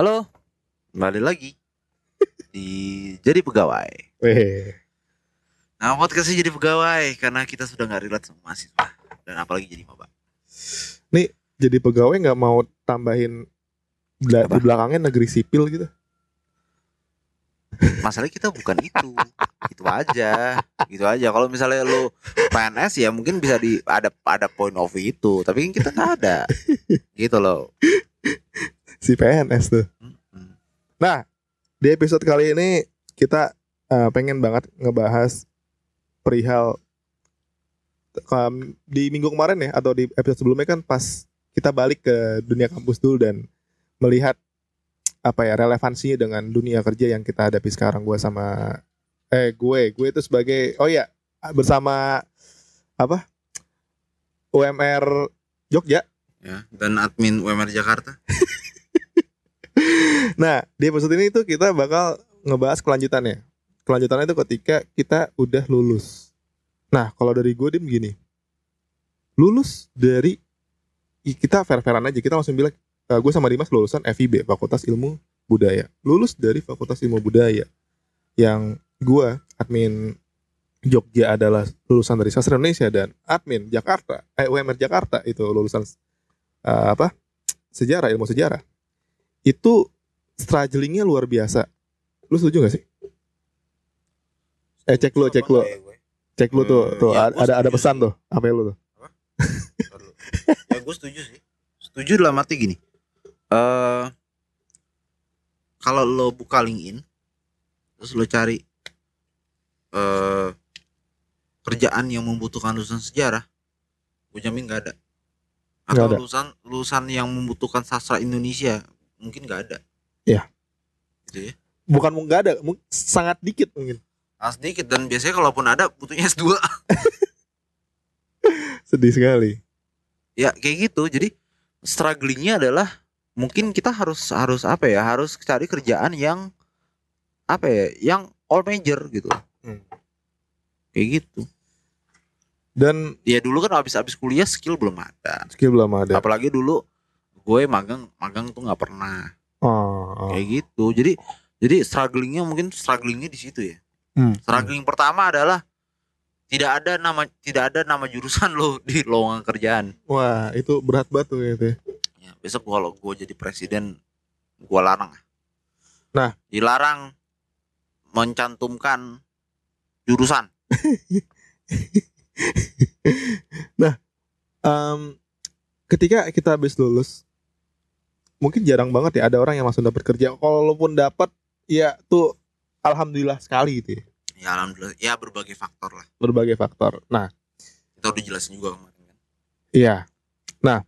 Halo, kembali lagi di jadi pegawai. Weh. Nah, podcastnya jadi pegawai karena kita sudah nggak relate sama mahasiswa dan apalagi jadi maba. Nih jadi pegawai nggak mau tambahin bela- Apa? di belakangnya negeri sipil gitu. Masalahnya kita bukan itu, itu aja, gitu aja. Kalau misalnya lu PNS ya mungkin bisa di ada ada point of view itu, tapi kan kita nggak ada, gitu loh. Si PNS tuh. Nah, di episode kali ini kita eh, pengen banget ngebahas perihal em, di minggu kemarin ya atau di episode sebelumnya kan pas kita balik ke dunia kampus dulu dan melihat apa ya relevansinya dengan dunia kerja yang kita hadapi sekarang gue sama eh gue gue itu sebagai oh ya bersama apa UMR Jogja Ya, dan admin UMR Jakarta. Nah, di episode ini tuh kita bakal ngebahas kelanjutannya. Kelanjutannya itu ketika kita udah lulus. Nah, kalau dari gue dim gini. Lulus dari kita fair-fairan aja. Kita langsung bilang eh, gue sama Dimas lulusan FIB, Fakultas Ilmu Budaya. Lulus dari Fakultas Ilmu Budaya. Yang gue admin Jogja adalah lulusan dari Sastra Indonesia dan admin Jakarta, eh UMR Jakarta itu lulusan eh, apa? Sejarah, ilmu sejarah itu strugglingnya luar biasa. Lu setuju gak sih? Eh cek lu, cek lu, cek lu tuh, tuh ya, ada ada pesan sih. tuh. Apa lu tuh? ya gue setuju sih. Setuju dalam arti gini. eh kalau lo buka LinkedIn terus lo cari eh kerjaan yang membutuhkan lulusan sejarah, gue jamin nggak ada. Atau ada. lulusan lulusan yang membutuhkan sastra Indonesia mungkin nggak ada. Iya. Gitu ya. Bukan nggak ada, sangat dikit mungkin. Ah, sedikit dan biasanya kalaupun ada butuhnya S2. Sedih sekali. ya kayak gitu. Jadi strugglingnya adalah mungkin kita harus harus apa ya? Harus cari kerjaan yang apa ya? Yang all major gitu. Hmm. Kayak gitu. Dan Ya dulu kan habis-habis kuliah skill belum ada. skill belum ada. Apalagi dulu gue magang magang tuh nggak pernah Oh, oh. kayak gitu. Jadi jadi strugglingnya mungkin strugglingnya di situ ya. Hmm. Struggling pertama adalah tidak ada nama tidak ada nama jurusan lo di lowongan kerjaan. Wah, itu berat banget tuh gitu ya. Ya, besok kalau gue jadi presiden, gue larang. Nah. dilarang mencantumkan jurusan. Em, ketika kita habis lulus, mungkin jarang banget ya ada orang yang langsung dapat kerja. Kalaupun dapat, ya tuh alhamdulillah sekali gitu ya. Ya alhamdulillah, ya berbagai faktor lah. Berbagai faktor. Nah, Kita udah jelasin juga kemarin kan. Iya. Nah,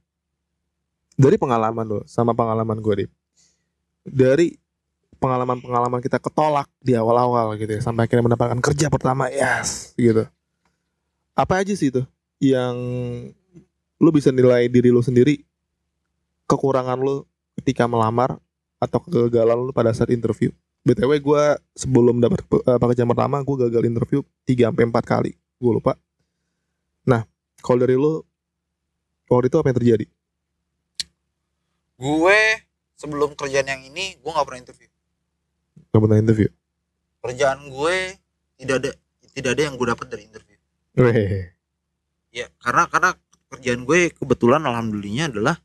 dari pengalaman lo sama pengalaman gue, Dip. Dari pengalaman-pengalaman kita ketolak di awal-awal gitu ya, sampai akhirnya mendapatkan kerja pertama, yes, gitu. Apa aja sih itu yang lu bisa nilai diri lu sendiri, kekurangan lu ketika melamar atau kegagalan lu pada saat interview? BTW gue sebelum dapat eh, pekerjaan pertama, gue gagal interview 3 sampai 4 kali. Gue lupa. Nah, kalau dari lu waktu itu apa yang terjadi? Gue sebelum kerjaan yang ini, gue nggak pernah interview. Gak pernah interview. Kerjaan gue tidak ada tidak ada yang gue dapat dari interview. Weh. Ya karena karena kerjaan gue kebetulan alhamdulillahnya adalah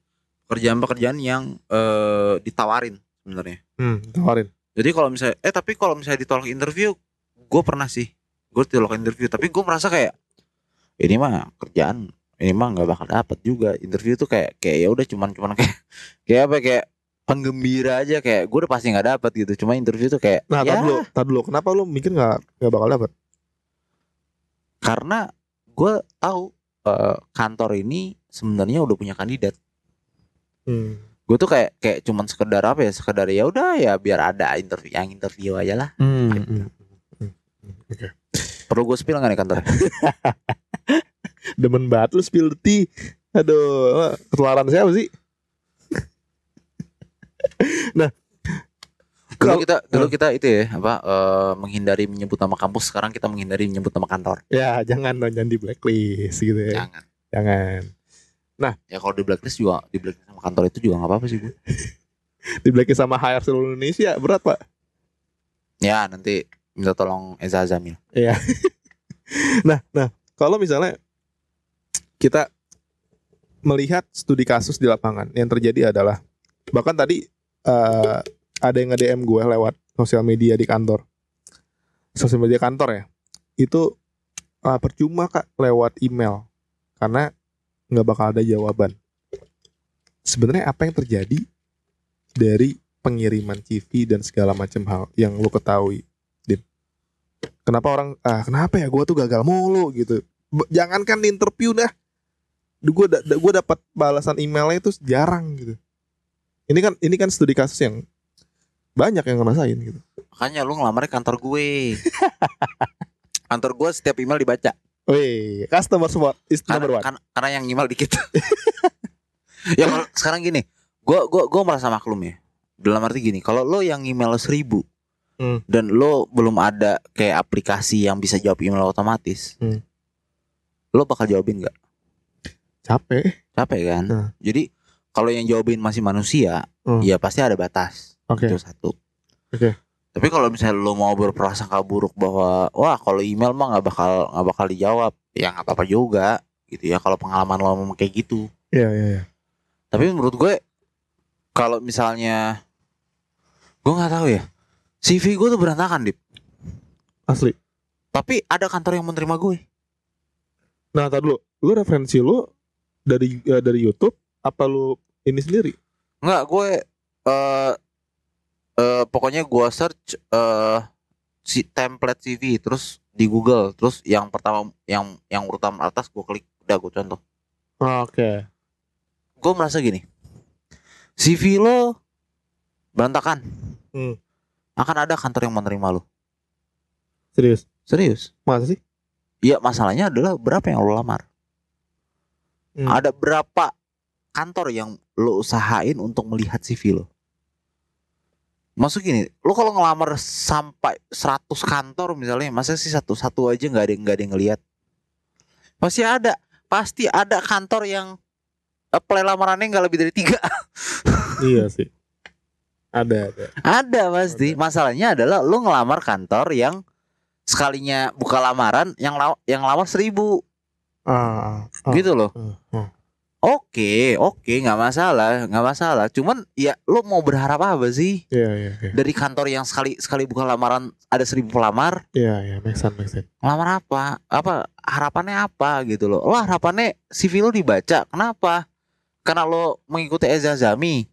pekerjaan-pekerjaan yang eh, ditawarin sebenarnya. Hmm, tawarin. Jadi kalau misalnya eh tapi kalau misalnya ditolak interview, gue pernah sih. Gue ditolak interview, tapi gue merasa kayak ini mah kerjaan ini mah nggak bakal dapet juga interview tuh kayak kayak ya udah cuman cuman kayak kayak apa kayak penggembira aja kayak gue udah pasti nggak dapet gitu cuma interview tuh kayak Nah, ya tar dulu, tar dulu. Kenapa lu mikir nggak nggak bakal dapet? karena gue tahu eh, kantor ini sebenarnya udah punya kandidat Hmm. gue tuh kayak kayak cuman sekedar apa ya sekedar ya udah ya biar ada interview yang interview aja lah Hmm. hmm. Oke. perlu gue spill nggak nih kantor Demen banget lu spill the tea. Aduh, ketularan siapa sih? nah, dulu Kalau- kita dulu kita itu ya apa eh, menghindari menyebut nama kampus sekarang kita menghindari menyebut nama kantor ya jangan dong jangan di blacklist gitu ya. jangan Jangan. Ya kalau di blacklist juga di blacklist sama kantor itu juga nggak apa-apa sih gue di blacklist sama HR seluruh Indonesia berat pak Ya nanti minta tolong Eza Azamil. Iya. nah, nah, kalau misalnya kita melihat studi kasus di lapangan yang terjadi adalah bahkan tadi eh, ada yang nge-DM gue lewat sosial media di kantor. Sosial media kantor ya. Itu eh, percuma Kak lewat email karena nggak bakal ada jawaban. Sebenarnya apa yang terjadi dari pengiriman CV dan segala macam hal yang lu ketahui kenapa orang ah kenapa ya gue tuh gagal mulu gitu jangankan di interview dah gue da, gue dapat balasan emailnya itu jarang gitu ini kan ini kan studi kasus yang banyak yang ngerasain gitu Makanya lu ngelamar kantor gue. kantor gue setiap email dibaca. Wih, customer support is number Karena, one. kan- karena yang email dikit. ya kalau sekarang gini, gua gua gua merasa maklum ya. Dalam arti gini, kalau lo yang email seribu Hmm. dan lo belum ada kayak aplikasi yang bisa jawab email otomatis, Hmm. lo bakal jawabin nggak? Capek. Capek kan? Hmm. Jadi kalau yang jawabin masih manusia, Hmm. ya pasti ada batas. Oke. Itu satu. Oke. Tapi kalau misalnya lo mau berprasangka buruk bahwa wah kalau email mah nggak bakal nggak bakal dijawab, ya nggak apa-apa juga gitu ya. Kalau pengalaman lo memang kayak gitu. Iya, iya, iya. Tapi menurut gue kalau misalnya gue nggak tahu ya, CV gue tuh berantakan dip. Asli. Tapi ada kantor yang menerima gue. Nah, tadi dulu. Lu referensi lu dari eh, dari YouTube apa lu ini sendiri? Nggak gue eh eh, pokoknya gue search eh si template CV terus di Google terus yang pertama yang yang urutan atas gue klik udah gue contoh. Oke. gue merasa gini CV lo berantakan Hmm. akan ada kantor yang menerima lo Serius. serius Masa sih? Iya masalahnya adalah berapa yang lo lamar Hmm. ada berapa kantor yang lo usahain untuk melihat CV lo Maksud gini, lo kalau ngelamar sampai 100 kantor misalnya, masa sih satu-satu aja nggak ada yang nggak ada yang ngelihat? Pasti ada, pasti ada kantor yang apply lamarannya nggak lebih dari tiga. iya sih. Ada, ada. Ada pasti. Masalahnya adalah lu ngelamar kantor yang sekalinya buka lamaran yang law- yang lamar seribu Ah, ah, gitu loh. ah, ah. Oke, oke, nggak masalah, nggak masalah. Cuman ya lu mau berharap apa sih Iya, iya, iya. dari kantor yang sekali sekali buka lamaran ada seribu pelamar? Iya, iya, make sense, make sense. Ngelamar apa? Apa harapannya apa gitu loh? Lo harapannya CV lo dibaca. Kenapa? Karena lo mengikuti Eza Zami.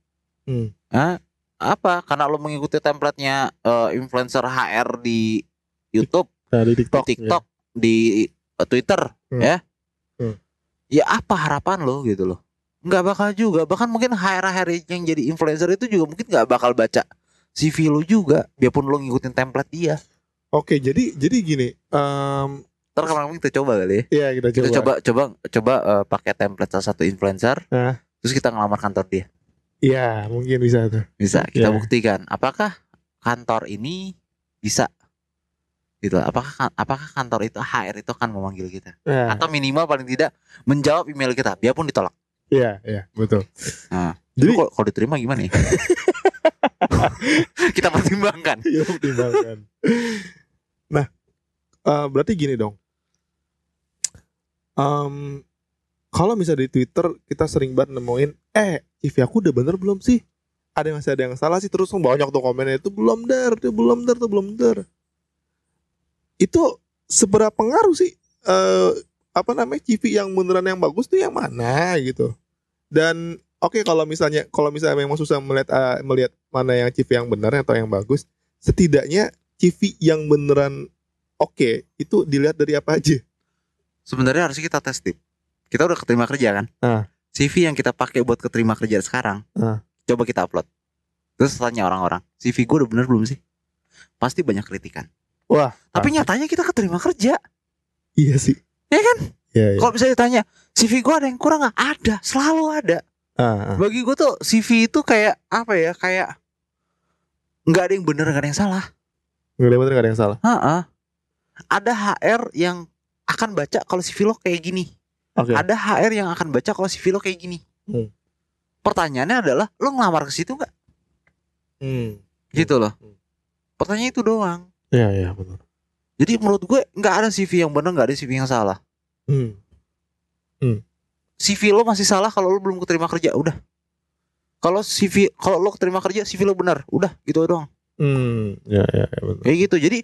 Hmm. Hah? Apa? Karena lo mengikuti template-nya eh, influencer HR di YouTube, Nah, di TikTok. di TikTok, di eh, Twitter, Hmm. ya. Ya apa harapan lo gitu loh? Nggak bakal juga. Bahkan mungkin HR HR yang jadi influencer itu juga mungkin nggak bakal baca CV lo juga, biarpun lo ngikutin template dia. Ya. Oke, jadi jadi gini. em, Ntar kemarin kita coba kali ya. Iya, kita coba. Kita coba coba coba eh, pakai template salah satu influencer, Nah. terus kita ngelamar kantor dia. Iya, mungkin bisa tuh. Bisa kita Iya. buktikan apakah kantor ini bisa gitu. Apakah apakah kantor itu HR itu akan memanggil kita Nah, atau minimal paling tidak menjawab email kita biarpun ditolak. iya, iya, betul. Nah, Jadi kalau diterima gimana ya? kita pertimbangkan. Iya pertimbangan. nah, eh, berarti gini dong. Em, kalau misalnya di Twitter kita sering banget nemuin, eh CV aku udah bener belum sih? Ada yang masih ada yang salah sih terus banyak tuh komennya itu belum dar, itu belum dar, itu belum dar. Itu seberapa pengaruh sih? eh apa namanya CV yang beneran yang bagus tuh yang mana gitu? Dan oke kalau misalnya kalau misalnya memang susah melihat eh, melihat mana yang CV yang benar atau yang bagus, setidaknya CV yang beneran oke itu dilihat dari apa aja? Sebenarnya harusnya kita tes tip. Kita udah keterima kerja kan? Ah. CV yang kita pakai buat keterima kerja sekarang, Ah. coba kita upload. Terus tanya orang-orang, CV gue udah bener belum sih? Pasti banyak kritikan. Wah, Tapi nyatanya kita keterima kerja. iya sih. Iya kan? Iya, iya. Kalau bisa ditanya, CV gue ada yang kurang nggak? Ada, selalu ada. Ah, ah. Bagi gue tuh CV itu kayak apa ya? Kayak nggak ada yang bener, nggak ada yang salah. Nggak ada bener, nggak ada yang salah. Ha-ha. Ada HR yang akan baca kalau CV lo kayak gini. Oke. Ada HR yang akan baca kalau CV lo kayak gini. Hmm. Pertanyaannya adalah lo ngelamar ke situ nggak? Hmm. gitu loh Hmm. pertanyaan itu doang Iya iya benar. jadi menurut gue nggak ada CV yang benar nggak ada CV yang salah Hmm. CV lo masih salah kalau lo belum keterima kerja udah kalau CV kalau lo keterima kerja CV lo benar udah gitu doang Hmm. Ya ya, ya benar. kayak gitu jadi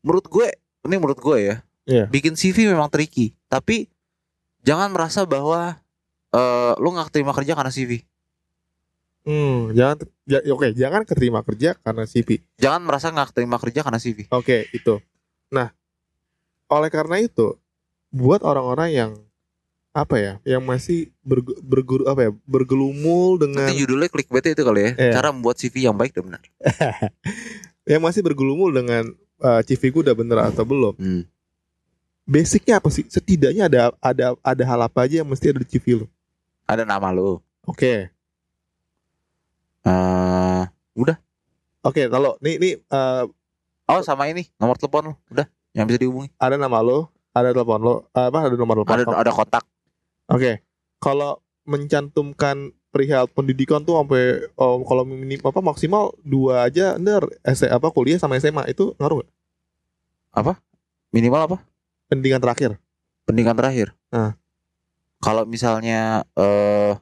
menurut gue ini menurut gue ya Iya. bikin CV memang tricky tapi jangan merasa bahwa eh lo nggak keterima kerja karena CV Hmm. Jangan ya, oke jangan keterima kerja karena CV. jangan merasa nggak keterima kerja karena CV Oke, itu. Nah, oleh karena itu, buat orang-orang yang apa ya, yang masih bergu- berguru apa ya, bergelumul dengan nanti judulnya clickbait itu kali ya Iya. cara membuat CV yang baik dan benar yang masih bergelumul dengan uh, CV gue udah bener atau belum. Hmm. Basicnya apa sih? Setidaknya ada ada ada hal apa aja yang mesti ada di CV lo. ada nama lo Oke. Eh Oke, kalau nih nih uh, oh sama ini nomor telepon lo udah yang bisa dihubungi ada nama lo, ada telepon lo, apa ada nomor telepon. ada ada kontak Oke. Kalau mencantumkan perihal pendidikan tuh sampai oh, kalau minim apa maksimal dua aja ntar S apa kuliah sama SMA itu ngaruh gak? minimal apa Pendidikan terakhir. pendidikan terakhir Ah. kalau misalnya eh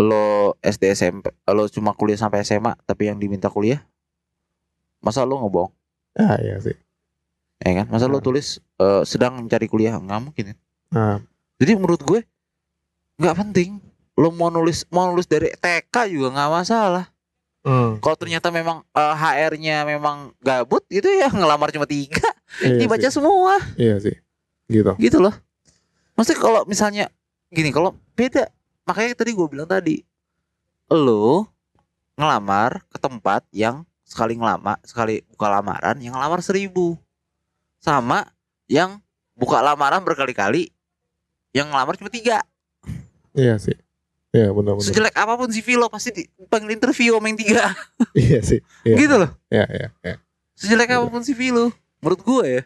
lo SD SMP lo cuma kuliah sampai SMA tapi yang diminta kuliah masa lo ngebohong Ah iya sih. ya kan masa lo Ah. tulis eh, sedang mencari kuliah nggak mungkin ya. Nah, jadi menurut gue nggak penting lo mau nulis mau nulis dari TK juga nggak masalah hmm, kalau ternyata memang eh, HR-nya memang gabut gitu ya ngelamar cuma tiga iya dibaca sih. semua Iya sih. Gitu. gitu loh maksudnya kalau misalnya gini kalau beda makanya tadi gue bilang tadi lo ngelamar ke tempat yang sekali ngelama sekali buka lamaran yang ngelamar seribu sama yang buka lamaran berkali-kali yang ngelamar cuma tiga Iya sih. Iya benar-benar. sejelek apa pun CV lo pasti dipanggil interview sama yang tiga Iya sih. Iya. gitu loh Iya iya. iya. sejelek Gitu. apa pun CV lo menurut gue ya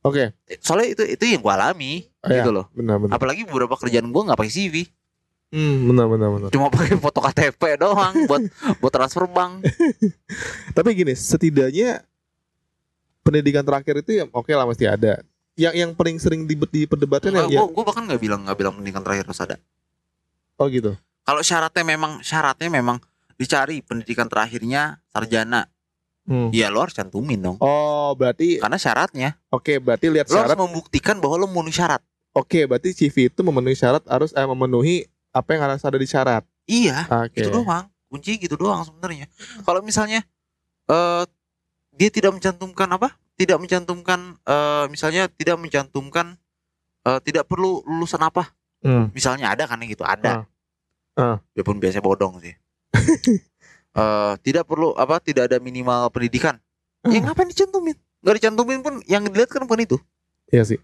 Oke. soalnya itu itu yang gue alami Iya. gitu loh Benar-benar. apalagi beberapa kerjaan gue nggak pakai CV Hmm, benar-benar benar. cuma pakai foto KTP doang buat buat transfer bank. Tapi gini, setidaknya pendidikan terakhir itu ya oke lah mesti ada. Yang yang paling sering di, diperdebatkan Gue ya, ya gue bahkan nggak bilang nggak bilang pendidikan terakhir harus ada. oh gitu. Kalau syaratnya memang syaratnya memang dicari pendidikan terakhirnya sarjana, Hmm. ya lo harus cantumin dong. Oh, berarti Karena syaratnya oke, berarti lihat lo harus syarat. membuktikan bahwa lo memenuhi syarat. Oke, berarti CV itu memenuhi syarat harus eh, memenuhi apa yang harus ada di syarat. Iya, Oke. itu doang. Kunci gitu doang sebenarnya. Kalau misalnya eh dia tidak mencantumkan apa? Tidak mencantumkan eh misalnya tidak mencantumkan eh tidak perlu lulusan apa? Hmm. Misalnya ada kan gitu, ada. Ah. Ya pun biasa bodong sih. Eh tidak perlu apa? Tidak ada minimal pendidikan. Ya Ah. ngapain dicantumin? Gak dicantumin pun yang dilihat kan bukan itu. Iya sih.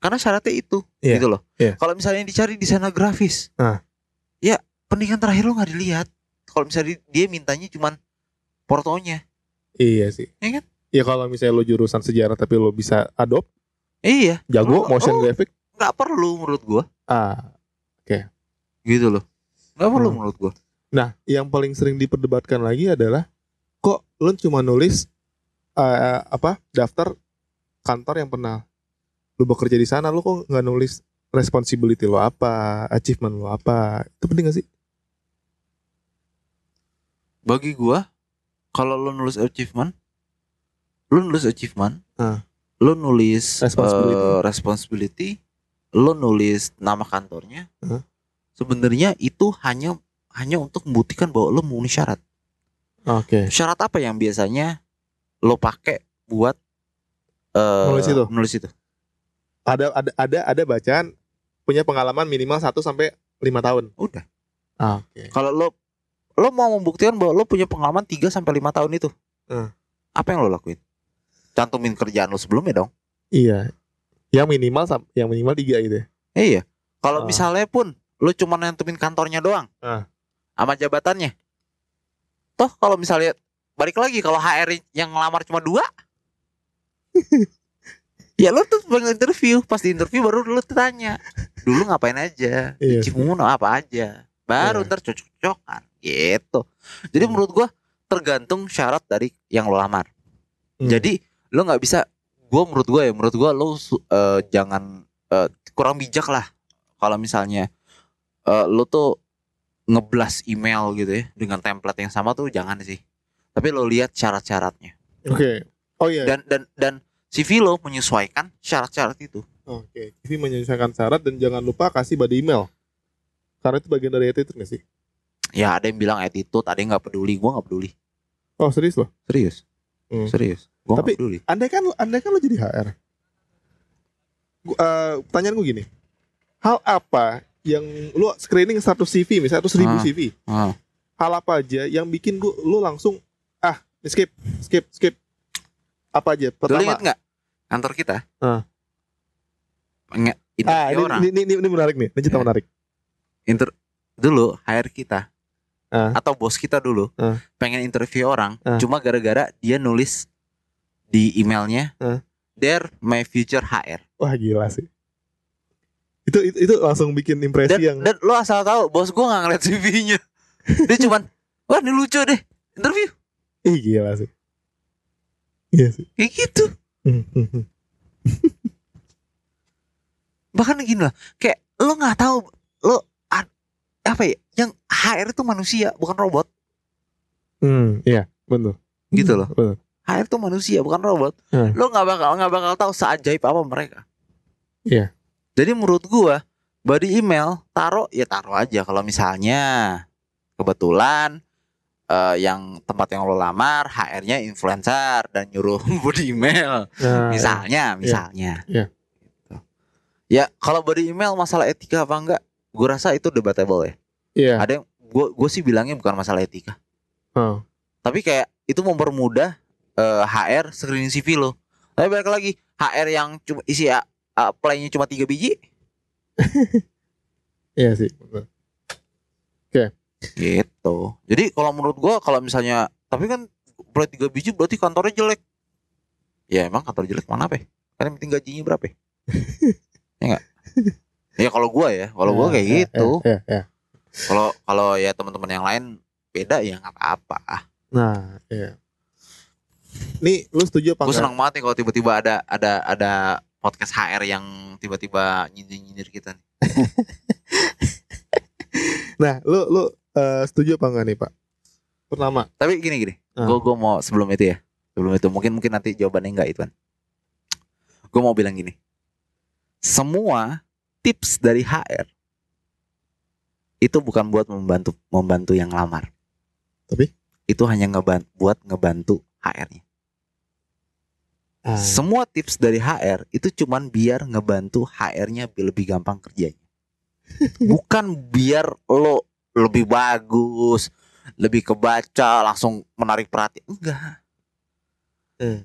Karena syaratnya itu, Iya, gitu loh. iya. Kalau misalnya dicari desainer grafis, Ah. ya pendidikan terakhir lo nggak dilihat. Kalau misalnya di- dia mintanya cuman portonya, Iya sih. Iya kan? Ya kalau misalnya lo jurusan sejarah tapi lo bisa adopt, iya, jago Lo- motion lo graphic, nggak perlu menurut gua, ah. gitu loh. Nggak perlu Hmm. menurut gua. Nah, yang paling sering diperdebatkan lagi adalah kok lo cuma nulis eh, apa daftar kantor yang pernah lo bekerja di sana, lo kok nggak nulis responsibility lo apa, achievement lo apa, itu penting gak sih? Bagi gua, kalau lo nulis achievement, lo nulis achievement, Ah. lo nulis Responsibility. eh, responsibility, lo nulis nama kantornya. Hah? Sebenarnya itu hanya hanya untuk membuktikan bahwa lo memenuhi syarat. Oke. Syarat apa yang biasanya lo pakai buat eh, Nulis itu? Nulis itu. Ada ada ada ada bacaan punya pengalaman minimal 1 sampai 5 tahun. Udah. Oke. Kalau lo lo mau membuktikan bahwa lo punya pengalaman 3 sampai 5 tahun itu. Hmm. Apa yang lo lakuin? Cantumin kerjaan lo sebelumnya dong. Iya. Yang minimal yang minimal 3 gitu ya. Iya. Kalau Ah. misalnya pun lo cuma nentuin kantornya doang. Ah. Sama jabatannya. Toh kalau misalnya balik lagi kalau HR yang ngelamar cuma dua ya lo tuh pengen interview pas di interview baru lo tanya dulu ngapain aja achievement apa aja baru Iya. ntar cocok-cocokan gitu jadi Hmm. menurut gua tergantung syarat dari yang lo lamar Hmm. jadi lo nggak bisa gua menurut gua ya menurut gua lo su- eh, jangan eh, kurang bijak lah kalau misalnya eh, lo tuh ngeblas email gitu ya dengan template yang sama tuh jangan sih tapi lo lihat syarat-syaratnya Oke. Oh iya. dan dan dan CV lo menyesuaikan syarat-syarat itu Oke. CV menyesuaikan syarat dan jangan lupa kasih body email. Karena itu bagian dari attitude nggak sih? ya ada yang bilang attitude ada yang nggak peduli gua nggak peduli Oh serius loh. serius Hmm. serius gua Tapi- peduli Andai kan andai kan lo jadi HR. Gua, eh, pertanyaan gue gini. Hal apa yang lo screening satu CV misalnya atau seribu Ah. CV. Ah. Hal apa aja yang bikin gua lo langsung ah skip skip skip apa aja pertama inget nggak kantor kita? Ah. Pengen ah ini, orang. ini, ini, ini menarik nih ini cerita Ya. menarik Inter dulu hire kita Ah. atau bos kita dulu Ah. pengen interview orang, Ah. cuma gara-gara dia nulis di emailnya, Ah. "There my future HR." wah gila sih itu itu, itu langsung bikin impresi Dan, yang dan lo asal tahu, bos gua nggak ngeliat CV-nya. dia cuman, wah ini lucu deh interview ih gila sih iya sih kayak gitu. Hmm, hmm, hmm. Bahkan gini lah, kayak lo nggak tahu lo apa ya, yang HR itu manusia bukan robot Hmm, iya betul gitu loh. betul. HR itu manusia bukan robot. Hmm. Lo nggak bakal nggak bakal tahu seajaib apa mereka. Iya. Jadi menurut gua body email taruh ya taruh aja kalau misalnya kebetulan eh, yang tempat yang lo lamar HR-nya influencer dan nyuruh body email Nah, misalnya misalnya. Iya. Gitu. Ya kalau body email masalah etika apa enggak? Gua rasa itu debatable ya. iya Ada yang gua gue sih bilangnya bukan masalah etika. Oh. Tapi kayak itu mempermudah eh, HR screening CV lo. Tapi balik lagi HR yang cuma isi uh, apply-nya cuma tiga biji iya sih betul. gitu. Jadi kalau menurut gua kalau misalnya tapi kan apply tiga biji berarti kantornya jelek. Ya emang kantor jelek mana apa? Kan yang penting gajinya berapa? ya enggak? Ya kalau gua ya, kalau gua kayak Iya, gitu. iya, iya. Kalau kalau ya teman-teman yang lain beda ya nggak apa-apa. nah iya nih lu setuju apa Gue senang banget nih kalau tiba-tiba ada ada ada podcast HR yang tiba-tiba nyindir-nyindir kita nih. nah lu lu eh, setuju apa enggak nih pak pertama Tapi gini gini, Ah. gue gue mau sebelum itu ya, sebelum itu mungkin mungkin nanti jawabannya enggak itu kan. Gue mau bilang gini, semua tips dari HR itu bukan buat membantu membantu yang lamar. Tapi? itu hanya ngeban buat ngebantu HR-nya. Ah, Semua tips dari HR itu cuman biar ngebantu HR-nya bi- lebih gampang kerjanya. Bukan biar lo lebih bagus, lebih kebaca, langsung menarik perhatian. Enggak. Hmm.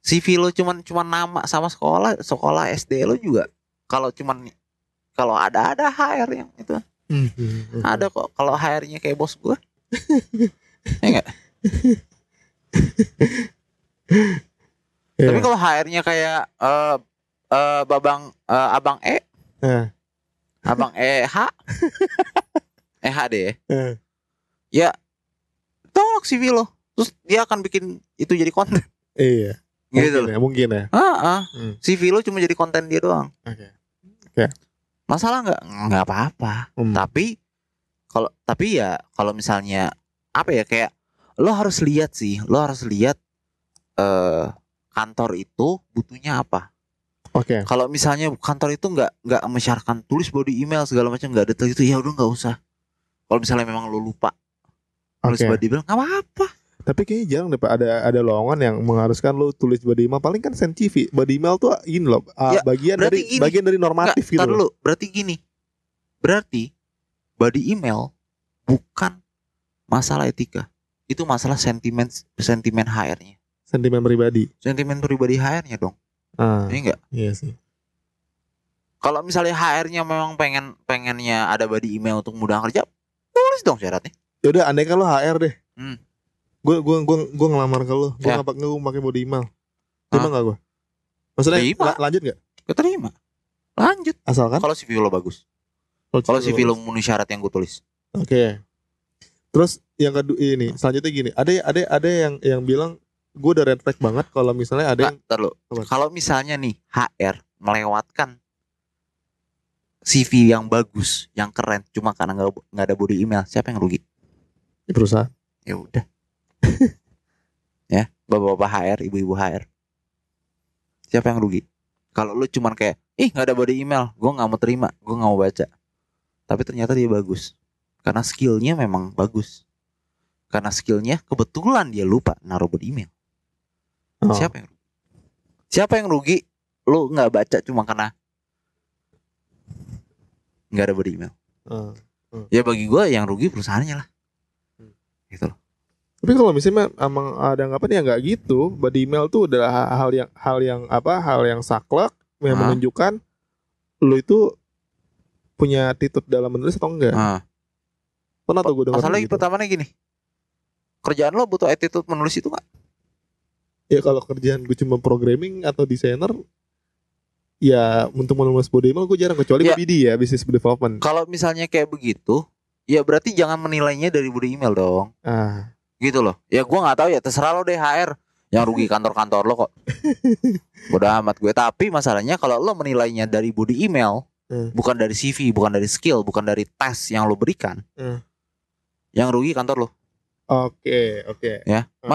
CV lo cuman cuman nama sama sekolah, sekolah SD lo juga. Kalau cuman kalau ada ada HR yang itu hmm, ada kok. Kalau HR-nya kayak bos gua. ya enggak? Iya. Tapi kalau HR-nya kayak eh eh, babang eh, abang E, Eh, abang EH, EH deh, eh. ya tolak CV lo, terus dia akan bikin itu jadi konten, iya gitu mungkin loh. ya mungkin ya Ah, ah. Hmm. CV lo cuma jadi konten dia doang. oke Masalah nggak? Nggak apa-apa. Hmm. Tapi kalau tapi ya kalau misalnya apa ya kayak lo harus lihat sih, lo harus lihat eh kantor itu butuhnya apa. oke Kalau misalnya kantor itu nggak nggak mensyaratkan tulis body email segala macam nggak detail itu ya udah nggak usah. Kalau misalnya memang lo lupa tulis Oke. body email nggak apa-apa. Tapi kayaknya jarang deh Pak ada ada lowongan yang mengharuskan lu tulis body email paling kan send CV. Body email tuh ini loh Ya, bagian dari gini. bagian dari normatif Nggak, gitu dulu. Berarti gini. Berarti body email bukan masalah etika. Itu masalah sentimen sentimen HR-nya. Sentimen pribadi. Sentimen pribadi HR-nya dong. Ah, Ini enggak. iya sih. Kalau misalnya HR-nya memang pengen pengennya ada body email untuk mudah kerja, tulis dong syaratnya. Ya udah andai lu HR deh. Hmm. Gue gua gua gua ngelamar ke lu. Gua Ya. nggak pakai body email. Terima nggak gua? Maksudnya Terima. la- lanjut nggak? Keterima. Lanjut. Asalkan Kalau CV lo bagus. Kalau CV lo memenuhi syarat yang gue tulis. Oke. Terus yang kedua ini selanjutnya gini, ada ada ada yang yang bilang gue udah red flag banget kalau misalnya ada Nggak, yang? Kalau misalnya nih HR melewatkan CV yang bagus, yang keren, cuma karena nggak nggak ada body email, siapa yang rugi? di perusahaan. Ya udah. ya, bapak-bapak HR, ibu-ibu HR. Siapa yang rugi? Kalau lu cuman kayak, ih nggak ada body email, gue nggak mau terima, gue nggak mau baca. Tapi ternyata dia bagus, karena skillnya memang bagus. Karena skillnya kebetulan dia lupa naruh body email. Oh. Siapa yang rugi? Siapa yang rugi? Lu nggak baca cuma karena nggak ada body email. Oh. Ya bagi gue yang rugi perusahaannya lah. Hmm. Gitu loh. Tapi kalau misalnya emang ada anggapan ya nggak gitu, body email tuh adalah ha- hal yang hal yang apa? Hal yang saklek yang Hah? menunjukkan lu itu punya attitude dalam menulis atau enggak? Nah, Pernah tuh gue dengar masalahnya gitu. pertamanya gini. Kerjaan lo butuh attitude menulis itu nggak? Ya kalau kerjaan gue cuma programming atau desainer ya untuk menulis body email gue jarang kecuali Ya. BD ya business development. Kalau misalnya kayak begitu, ya berarti jangan menilainya dari body email dong. Ah, Gitu loh. Ya gua nggak tahu ya, terserah lo deh HR. Yang rugi kantor-kantor lo kok. Bodoh amat gue. Tapi masalahnya kalau lo menilainya dari body email, Hmm. bukan dari CV, bukan dari skill, bukan dari tes yang lo berikan, Hmm. yang rugi kantor lo. Oke, oke. Ya, Hmm.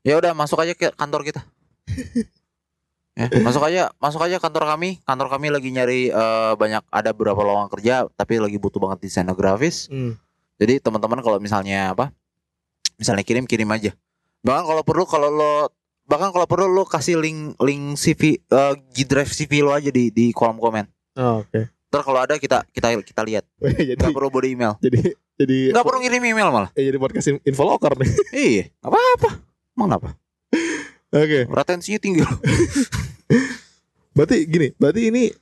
Ya udah masuk aja ke kantor kita. ya, masuk aja, masuk aja kantor kami. Kantor kami lagi nyari eh, banyak ada beberapa lowongan kerja, tapi lagi butuh banget desainer grafis. Hmm. Jadi teman-teman kalau misalnya apa? Misalnya kirim kirim aja. Bahkan kalau perlu kalau lo bahkan kalau perlu lo kasih link link CV eh, G Drive CV lo aja di di kolom komen. Oh, oke. Ntar kalau ada kita kita kita lihat. jadi perlu body email. jadi jadi Nggak perlu ngirim email malah. eh, jadi podcast in- info locker nih. iya, apa apa. Emang kenapa? Oke. Retensinya tinggi loh. Berarti gini, berarti ini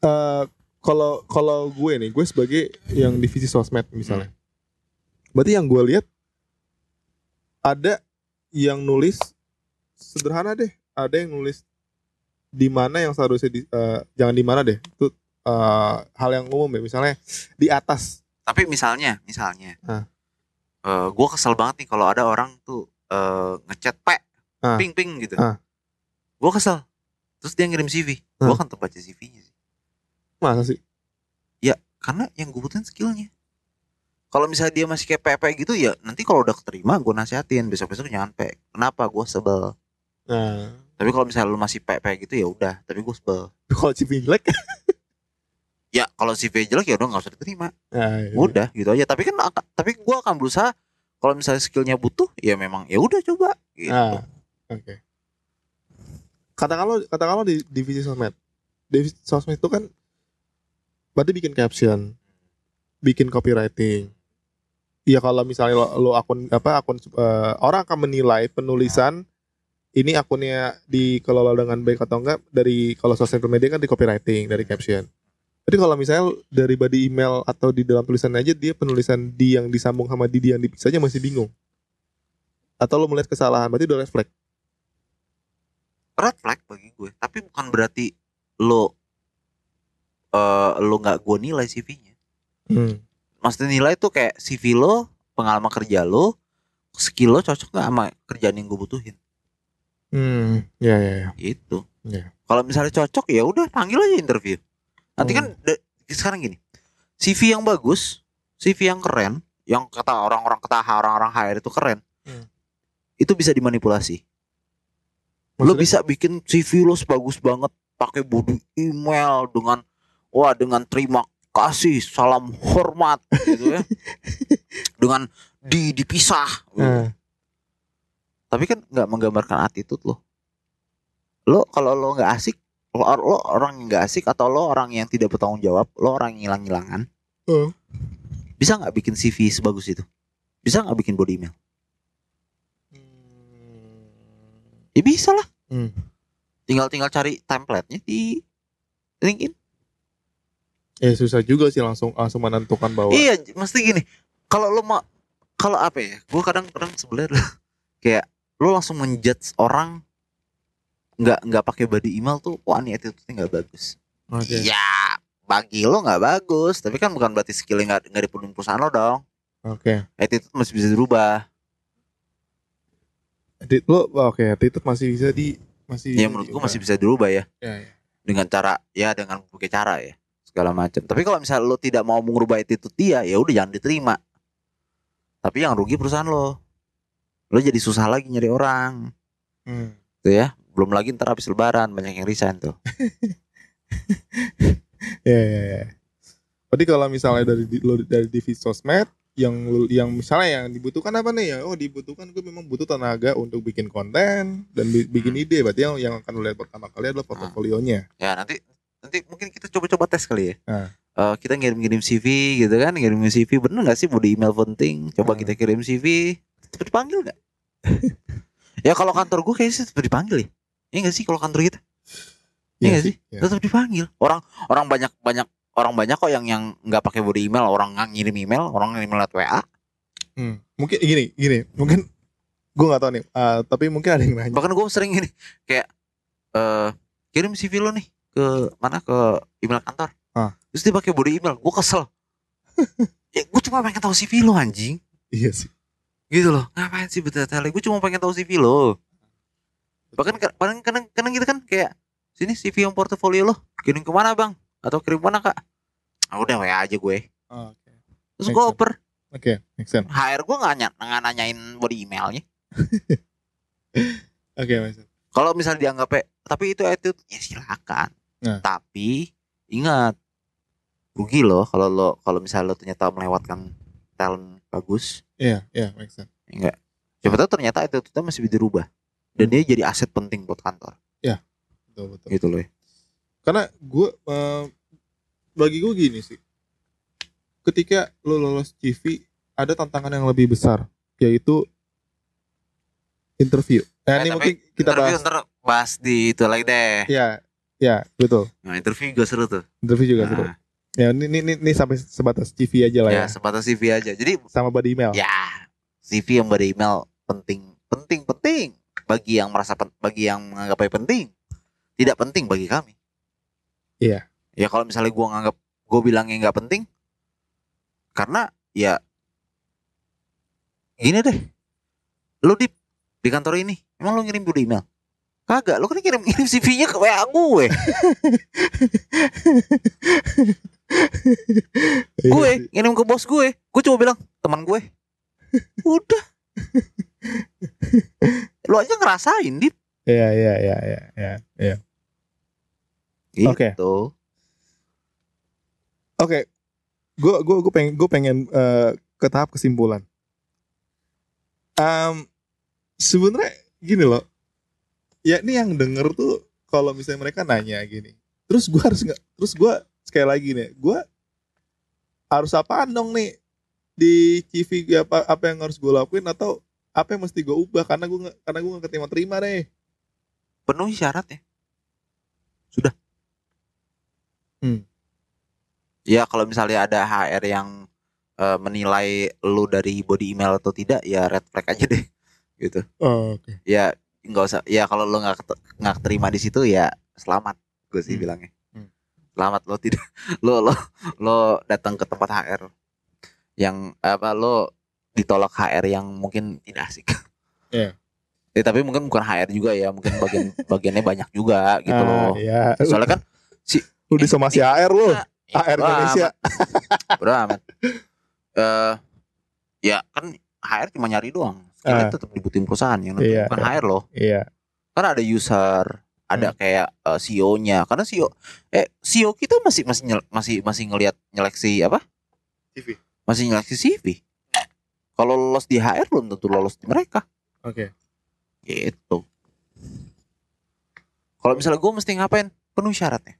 eh kalau kalau gue nih, gue sebagai yang divisi sosmed misalnya. Berarti yang gue lihat ada yang nulis sederhana deh, ada yang nulis di mana yang seharusnya di, eh, jangan di mana deh. Itu eh, hal yang umum ya, misalnya di atas. Tapi misalnya, misalnya, Ah. eh gue kesel banget nih kalau ada orang tuh eh, ngechat pe, Ah. ping ping gitu. Ah. Gue kesel. Terus dia ngirim CV, gue Ah. akan tetap baca CV-nya sih. Masa sih? Karena yang gue butuhin skillnya. Kalau misalnya dia masih kayak PP gitu ya, nanti kalau udah keterima gue nasihatin besok besok jangan pe. Kenapa? Gue sebel. Nah, Tapi kalau misalnya lu masih PP gitu ya udah, tapi gue sebel. kalau CV jelek, Ya kalau CV jelek ya udah nggak usah diterima. nah, iya. Udah gitu aja. Tapi kan tapi gue akan berusaha kalau misalnya skillnya butuh ya memang ya udah coba. Gitu. Ah, oke. Katakanlah katakanlah di divisi sosmed. Divisi sosmed itu kan berarti bikin caption, bikin copywriting. Iya kalau misalnya lo, lo akun apa akun eh, orang akan menilai penulisan ini akunnya dikelola dengan baik atau enggak dari kalau sosial media kan di copywriting dari caption. Jadi kalau misalnya dari body email atau di dalam tulisan aja dia penulisan di yang disambung sama di yang dipisah aja masih bingung. Atau lo melihat kesalahan berarti udah refleks. red flag bagi gue tapi bukan berarti lo eh lo nggak gue nilai CV-nya Hmm. maksudnya nilai tuh kayak CV lo pengalaman kerja lo skill lo cocok nggak sama kerjaan yang gue butuhin Hmm, ya ya ya. itu Iya. kalau misalnya cocok ya udah panggil aja interview nanti kan da- sekarang gini CV yang bagus CV yang keren yang kata orang-orang kata orang-orang HR itu keren Hmm. itu bisa dimanipulasi Lo Maksudnya? bisa bikin CV lo bagus banget pakai body email dengan wah dengan terima kasih salam hormat gitu ya. dengan di dipisah. gitu. Nah, Tapi kan nggak menggambarkan attitude lo. Lo kalau lo nggak asik, lo, lo orang yang nggak asik atau lo orang yang tidak bertanggung jawab, lo orang yang hilang-hilangan. Oh. Bisa nggak bikin CV sebagus itu? Bisa nggak bikin body email? Ya bisa lah. Hmm. Tinggal tinggal cari template-nya di LinkedIn. Ya susah juga sih langsung langsung menentukan bahwa Iya, mesti gini. Kalau lo mau kalau apa ya? Gue kadang-kadang sebenarnya kayak lo langsung menjudge orang nggak nggak pakai body email tuh wah ini attitude-nya nggak bagus. Oke. Iya, bagi lo nggak bagus, tapi kan bukan berarti skillnya nggak nggak dipenuhi perusahaan lo dong. Oke. attitude masih bisa dirubah Atti- Lo oke, attitude masih bisa di masih ya menurut gua masih bisa dirubah ya Ya, ya. dengan cara ya dengan berbagai cara ya segala macam tapi kalau misalnya lo tidak mau mengubah attitude dia ya udah jangan diterima tapi yang rugi perusahaan lo lo jadi susah lagi nyari orang Hmm. tuh ya belum lagi ntar habis lebaran banyak yang resign tuh Ya, ya, ya. Jadi kalau misalnya dari lo dari divisi sosmed yang yang misalnya yang dibutuhkan apa nih ya? Oh dibutuhkan gue memang butuh tenaga untuk bikin konten dan bi- bikin Hmm. ide. Berarti yang yang akan lo lihat pertama kali adalah portofolionya. ya nanti nanti mungkin kita coba-coba tes kali ya Ah. Eh, kita ngirim-ngirim CV gitu kan ngirim CV bener nggak sih di email penting coba Ah. kita kirim CV cepet dipanggil nggak ya kalau kantor gue kayaknya sih cepet dipanggil ya Iya nggak sih kalau kantor kita Iya nggak sih Ya. tetap dipanggil orang orang banyak banyak orang banyak kok yang yang nggak pakai body email orang nggak ngirim email orang ngirim lewat WA Hmm. Mungkin gini, gini, mungkin gue nggak tahu nih. ah, tapi mungkin ada yang nanya. bahkan gue sering gini kayak eh kirim CV lo nih ke mana ke email kantor Ah. terus dia pakai body email gue kesel ya gue cuma pengen tahu CV lo anjing Iya sih. gitu loh ngapain sih betul tele gue cuma pengen tahu CV lo bahkan ka- kadang kadang kadang gitu kan kayak sini CV yang portofolio lo kirim ke mana bang? Atau kirim mana kak? Ah, udah WA aja gue. Oh, Oke, terus Make gue oper. Oke, make sense. HR gue nggak ny- nggak nanyain body emailnya. Oke, make sense. kalau misalnya dianggap eh, tapi itu attitude ya silakan. Nah. tapi ingat rugi loh kalau lo kalau misalnya lo ternyata melewatkan talent bagus. Iya, iya, make sense. enggak siapa tahu ternyata attitude masih bisa dirubah dan dia jadi aset penting buat kantor Betul, betul. gitu loh ya. Karena gue eh, bagi gue gini sih. Ketika lo lolos CV, ada tantangan yang lebih besar, yaitu interview. Nah, Eh, ini tapi mungkin kita bahas. ntar bahas di itu lagi deh Ya, ya, betul. nah interview juga seru tuh Interview juga seru. Nah, Ya, ini, ini, ini, ini sampai sebatas CV aja lah ya. ya sebatas CV aja jadi Sama body email. ya CV yang ber email penting penting penting bagi yang merasa bagi yang menganggapnya penting tidak penting bagi kami. Iya. ya kalau misalnya gua nganggap gue bilangnya nggak penting karena ya gini deh. Lu di di kantor ini emang lu ngirim dulu email? Kagak lu kan kirim kirim CV-nya ke WA gue. Iya gue ngirim ke bos gue. Gue cuma bilang teman gue. Udah lu aja ngerasain dit Iya, iya, iya, iya, iya. iya. Oke. gitu Oke. Gue gue gue pengen gue pengen eh, ke tahap kesimpulan. Em sebenarnya gini loh. Ya ini yang denger tuh kalau misalnya mereka nanya gini. Terus gue harus nggak terus gue sekali lagi nih, gue harus apaan dong nih di CV apa apa yang harus gue lakuin atau apa yang mesti gue ubah karena gue karena gue nggak terima terima deh. penuhi syaratnya sudah Hmm. ya kalau misalnya ada HR yang eh, menilai lu dari body email atau tidak ya red flag aja deh gitu Oh, Oke. ya nggak usah ya kalau lu nggak nggak terima di situ ya selamat gue sih Hmm. bilangnya Hmm. selamat lo tidak lo lo lo datang ke tempat HR yang apa lo ditolak HR yang mungkin tidak asik Iya. Eh, tapi mungkin bukan HR juga ya mungkin bagian bagiannya banyak juga gitu Ah, loh ya. soalnya kan Lu disomasi HR lu. Nah, HR Indonesia. bodo amat. Eh, ya kan HR cuma nyari doang. Skillnya Ah. tetap dibutuhin perusahaan yang Iya, bukan iya. HR loh. Iya. Kan ada user, ada Hmm. kayak eh, CEO-nya. Karena CEO eh CEO kita masih masih nyel- masih masih ngelihat nyeleksi apa? CV. Masih nyeleksi CV. Kalau lolos di HR belum tentu lolos di mereka. Oke. Gitu. Kalau misalnya gue mesti ngapain? Penuh syaratnya.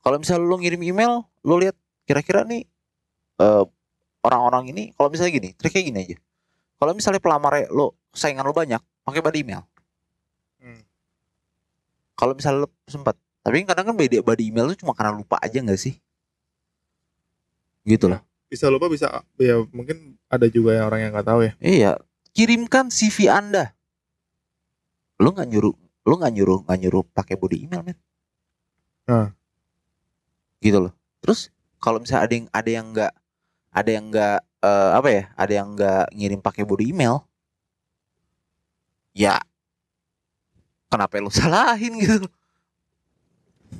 Kalau misalnya lu ngirim email, lu lihat kira-kira nih eh, orang-orang ini, kalau misalnya gini, triknya gini aja. Kalau misalnya pelamar lo saingan lo banyak, pakai body email. Hmm. Kalau misalnya lo sempat, tapi kadang kan beda body email itu cuma karena lupa aja nggak sih? Gitu loh. Bisa lupa bisa ya mungkin ada juga yang orang yang nggak tahu ya. Iya, kirimkan CV Anda. Lu nggak nyuruh, lu nggak nyuruh, nggak nyuruh pakai body email, men. Ah. Gitu loh. Terus kalau misalnya ada yang ada yang nggak ada yang nggak eh, apa ya? Ada yang nggak ngirim pakai body email. Ya, kenapa lu salahin gitu?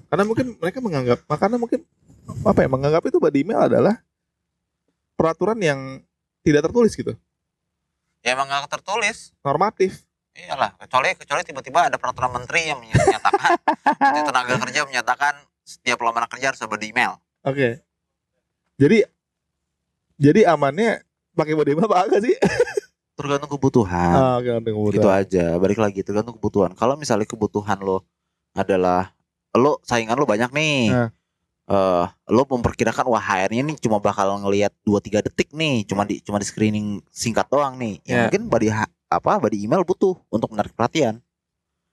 Karena mungkin mereka menganggap, makanya mungkin apa ya menganggap itu body email adalah peraturan yang tidak tertulis gitu, Ya emang nggak tertulis. normatif. Iyalah, kecuali kecuali tiba-tiba ada peraturan menteri yang menyatakan Menteri tenaga kerja menyatakan setiap lamaran kerja harus ada email. Oke. Jadi jadi amannya pakai body email apa enggak sih? Tergantung kebutuhan. Ah, nanti kemudian. gitu aja. Balik lagi tergantung kebutuhan. Kalau misalnya kebutuhan lo adalah lo saingan lo banyak nih. Nah. Eh, lo memperkirakan wah HR-nya nih cuma bakal ngelihat 2 3 detik nih, cuma di cuma di screening singkat doang nih. Ya, Ya. mungkin body apa body email butuh untuk menarik perhatian.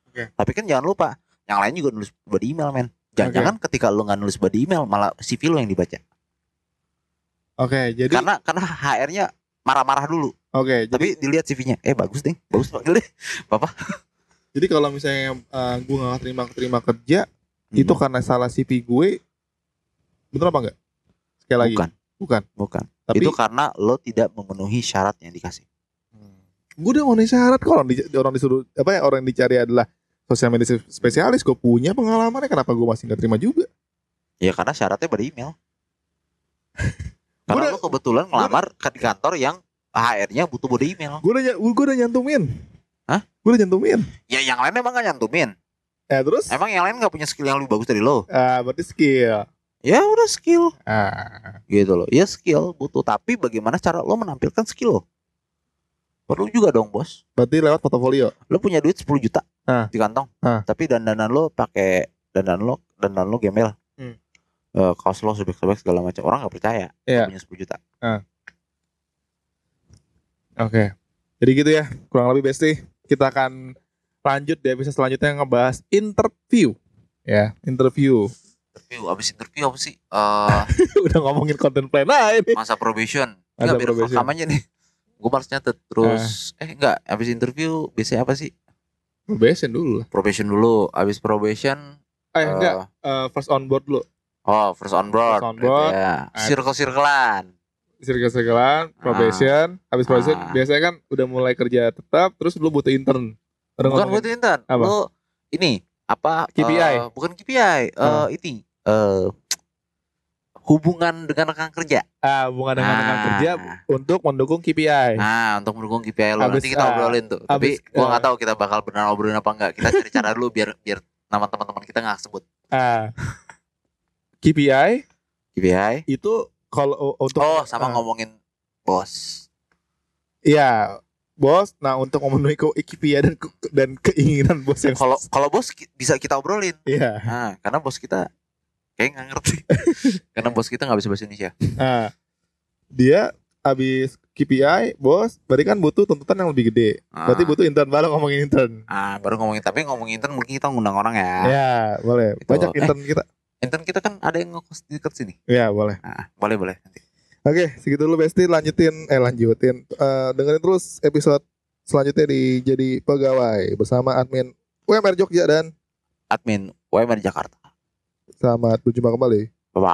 Oke. Tapi kan jangan lupa, yang lain juga nulis body email, men. Jangan-jangan ketika lo nggak nulis body email malah CV lo yang dibaca. Oke, jadi karena karena HR-nya marah-marah dulu. oke, jadi Tapi dilihat CV-nya, eh bagus deh, bagus panggil deh. Bapak. jadi kalau misalnya uh, gue nggak terima terima kerja Hmm. itu karena salah CV gue bener apa enggak? Sekali lagi. bukan, Bukan. bukan. Tapi itu karena lo tidak memenuhi syarat yang dikasih. gue udah mau syarat kok orang, di, orang disuruh apa ya orang yang dicari adalah sosial media spesialis gue punya pengalamannya kenapa gue masih nggak terima juga Ya karena syaratnya body email. karena Gua lo kebetulan ngelamar ke di kantor yang HR-nya butuh body email. gue udah gue udah nyantumin Hah? gue udah nyantumin Ya yang lain emang gak nyantumin. eh terus Emang yang lain gak punya skill yang lebih bagus dari lo. ah berarti skill Ya udah skill ah gitu loh. Ya skill butuh tapi bagaimana cara lo menampilkan skill lo? Perlu juga dong bos. berarti lewat portofolio Lo punya duit 10 juta Ah. di kantong. Ah. Tapi dandanan lo pakai dandan lo dandan lo gembel. Hmm. Eh, kaos lo sobek-sobek segala macam orang nggak percaya lo punya 10 juta. oke jadi gitu ya kurang lebih besti kita akan lanjut di episode selanjutnya ngebahas interview ya interview Interview abis interview apa sih? Eh udah ngomongin content plan lah ini masa probation. Masa Enggak biar probation. rekam aja nih. Gue males nyatet terus eh enggak abis interview biasanya apa sih? probation dulu lah Probation dulu, abis probation eh eh, enggak eh, first on board dulu Oh, first on board. First on board. Ya. Circle-circlean. circle-circlean, probation, habis probation Ah. biasanya kan udah mulai kerja tetap, terus lu butuh intern. Udah Bukan buat intern. Apa? Lu ini apa? KPI? eh, bukan KPI. Eh Ah. ini eh hubungan dengan rekan kerja. ah, hubungan dengan rekan Ah. kerja untuk mendukung KPI. Nah, untuk mendukung KPI lo Abis, nanti kita ah, obrolin tuh. Tapi abis, gua ah. nggak tahu kita bakal benar obrolin apa enggak. Kita cari cara dulu biar biar nama teman-teman kita nggak sebut Ah. KPI KPI. itu kalau untuk Oh, sama ah, ngomongin bos. Iya, bos. Nah, untuk memenuhi ke- KPI dan ke- dan keinginan bos yang Kalau kalau bos ki- bisa kita obrolin. Iya. Nah, karena bos kita kayak nggak ngerti. karena bos kita nggak bisa bahasa Indonesia. Nah, dia habis KPI, bos, berarti kan butuh tuntutan yang lebih gede. Berarti Ah. butuh intern baru ngomongin intern. Ah, baru ngomongin tapi ngomongin intern mungkin kita ngundang orang ya. Ya, boleh. Gitu. Banyak Eh. intern kita. Intern kita kan ada yang ngekos di dekat sini. Ya, boleh. Nah, boleh boleh nanti. Oke, segitu dulu Besti. Lanjutin, eh lanjutin. Eh, dengerin terus episode selanjutnya di Jadi Pegawai bersama admin UMR Jogja dan Admin UMR Jakarta. selamat berjumpa kembali.